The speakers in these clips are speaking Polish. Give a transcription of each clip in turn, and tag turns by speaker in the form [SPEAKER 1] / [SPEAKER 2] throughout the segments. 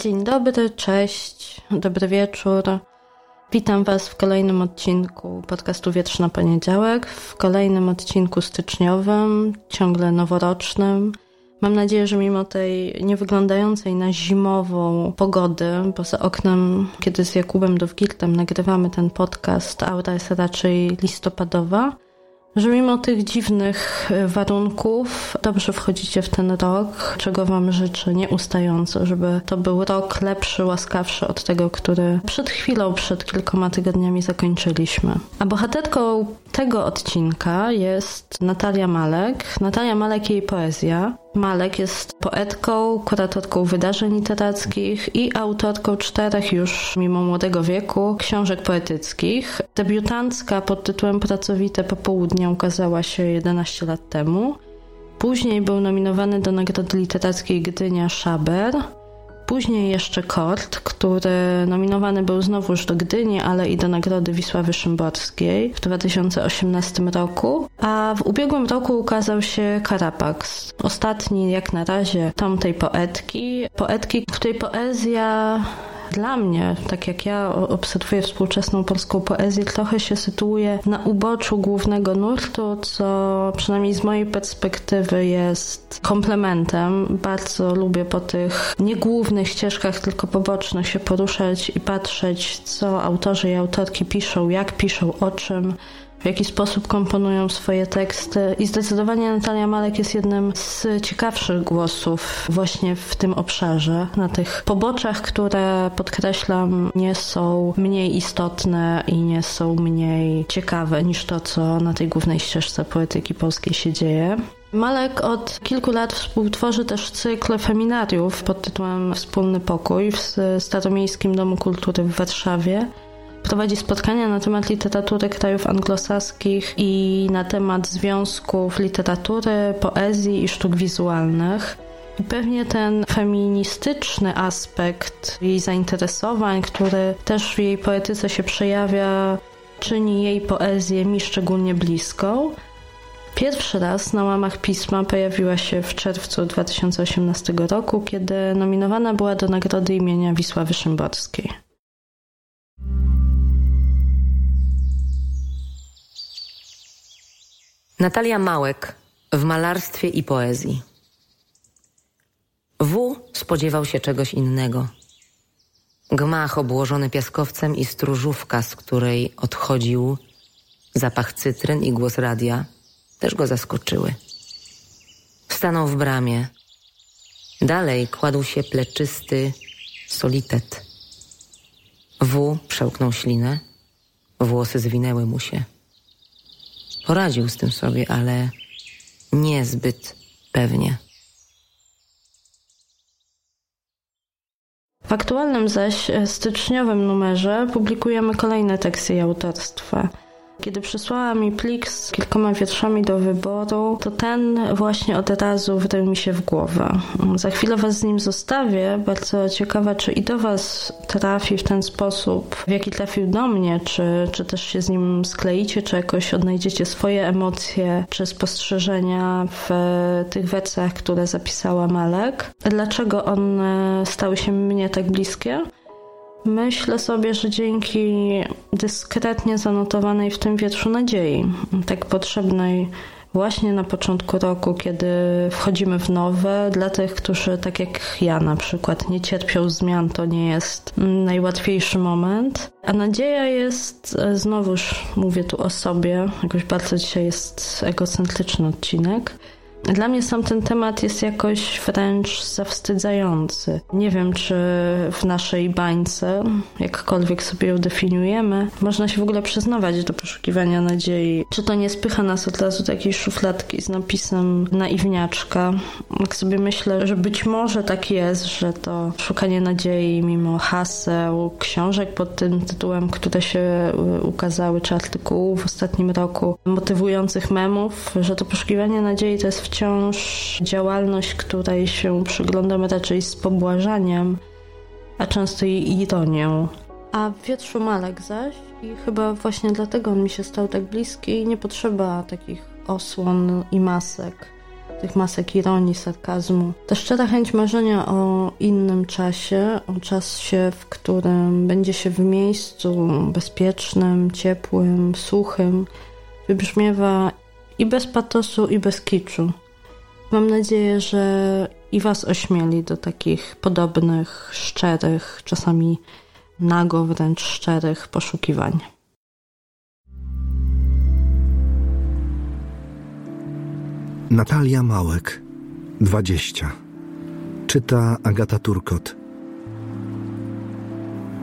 [SPEAKER 1] Dzień dobry, cześć, dobry wieczór. Witam Was w kolejnym odcinku podcastu Wietrz na Poniedziałek, w kolejnym odcinku styczniowym, ciągle noworocznym. Mam nadzieję, że mimo tej niewyglądającej na zimową pogody, bo za oknem, kiedy z Jakubem Dowgirtem nagrywamy ten podcast, aura jest raczej listopadowa, że mimo tych dziwnych e, warunków dobrze wchodzicie w ten rok, czego Wam życzę nieustająco, żeby to był rok lepszy, łaskawszy od tego, który przed chwilą, przed kilkoma tygodniami zakończyliśmy. A bohaterką tego odcinka jest Natalia Malek. Natalia Malek i jej poezja. Malek jest poetką, kuratorką wydarzeń literackich i autorką czterech już mimo młodego wieku książek poetyckich. Debiutancka pod tytułem Pracowite popołudnie ukazała się 11 lat temu. Później był nominowany do Nagrody Literackiej Gdynia Szaber. Później jeszcze Kort, który nominowany był znowuż do Gdyni, ale i do Nagrody Wisławy Szymborskiej w 2018 roku. A w ubiegłym roku ukazał się Karapax. Ostatni, jak na razie, tom tej poetki. Poetki, której poezja dla mnie, tak jak ja obserwuję współczesną polską poezję, trochę się sytuuje na uboczu głównego nurtu, co przynajmniej z mojej perspektywy jest komplementem. Bardzo lubię po tych nie głównych ścieżkach, tylko pobocznych się poruszać i patrzeć, co autorzy i autorki piszą, jak piszą, o czym w jaki sposób komponują swoje teksty. I zdecydowanie Natalia Malek jest jednym z ciekawszych głosów właśnie w tym obszarze, na tych poboczach, które podkreślam, nie są mniej istotne i nie są mniej ciekawe niż to, co na tej głównej ścieżce poetyki polskiej się dzieje. Malek od kilku lat współtworzy też cykl feminariów pod tytułem Wspólny Pokój w Staromiejskim Domu Kultury w Warszawie prowadzi spotkania na temat literatury krajów anglosaskich i na temat związków literatury, poezji i sztuk wizualnych. I pewnie ten feministyczny aspekt jej zainteresowań, który też w jej poetyce się przejawia, czyni jej poezję mi szczególnie bliską. Pierwszy raz na łamach pisma pojawiła się w czerwcu 2018 roku, kiedy nominowana była do nagrody imienia Wisławy Szymborskiej.
[SPEAKER 2] Natalia Małek w malarstwie i poezji. W spodziewał się czegoś innego. Gmach obłożony piaskowcem i stróżówka, z której odchodził zapach cytryn i głos radia, też go zaskoczyły. Stanął w bramie. Dalej kładł się pleczysty solitet. W przełknął ślinę. Włosy zwinęły mu się. Poradził z tym sobie, ale niezbyt pewnie.
[SPEAKER 1] W aktualnym zaś styczniowym numerze publikujemy kolejne teksty autorstwa. Kiedy przysłała mi plik z kilkoma wierszami do wyboru, to ten właśnie od razu wrył mi się w głowę. Za chwilę Was z nim zostawię. Bardzo ciekawa, czy i do Was trafi w ten sposób, w jaki trafił do mnie, czy, czy też się z nim skleicie, czy jakoś odnajdziecie swoje emocje, czy spostrzeżenia w tych wersach, które zapisała Malek. Dlaczego one stały się mnie tak bliskie? Myślę sobie, że dzięki dyskretnie zanotowanej w tym wietrzu nadziei, tak potrzebnej właśnie na początku roku, kiedy wchodzimy w nowe, dla tych, którzy tak jak ja na przykład nie cierpią zmian, to nie jest najłatwiejszy moment. A nadzieja jest, znowuż mówię tu o sobie, jakoś bardzo dzisiaj jest egocentryczny odcinek Dla mnie sam ten temat jest jakoś wręcz zawstydzający. Nie wiem, czy w naszej bańce, jakkolwiek sobie ją definiujemy, można się w ogóle przyznawać do poszukiwania nadziei. Czy to nie spycha nas od razu do jakiejś szufladki z napisem naiwniaczka? Jak sobie myślę, że być może tak jest, że to szukanie nadziei mimo haseł, książek pod tym tytułem, które się ukazały, czy artykułów w ostatnim roku, motywujących memów, że to poszukiwanie nadziei to jest wciąż działalność, której się przyglądamy raczej z pobłażaniem, a często i ironią. A w wietrzu Malek zaś, i chyba właśnie dlatego on mi się stał tak bliski, nie potrzeba takich osłon i masek, tych masek ironii, sarkazmu. Ta szczera chęć marzenia o innym czasie, o czasie, w którym będzie się w miejscu bezpiecznym, ciepłym, suchym, wybrzmiewa i bez patosu, i bez kiczu. Mam nadzieję, że i Was ośmieli do takich podobnych, szczerych, czasami nago wręcz szczerych poszukiwań.
[SPEAKER 3] Natalia Małek, 20. Czyta Agata Turkot.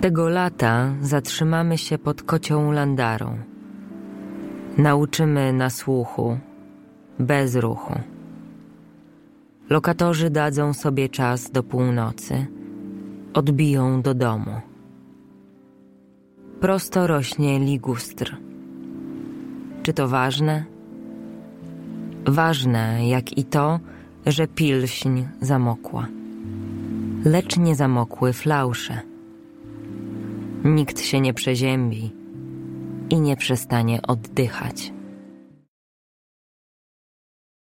[SPEAKER 2] Tego lata zatrzymamy się pod kocią Landarą. Nauczymy na słuchu, bez ruchu. Lokatorzy dadzą sobie czas do północy, odbiją do domu. Prosto rośnie ligustr. Czy to ważne? Ważne, jak i to, że pilśń zamokła. Lecz nie zamokły flausze. Nikt się nie przeziębi i nie przestanie oddychać.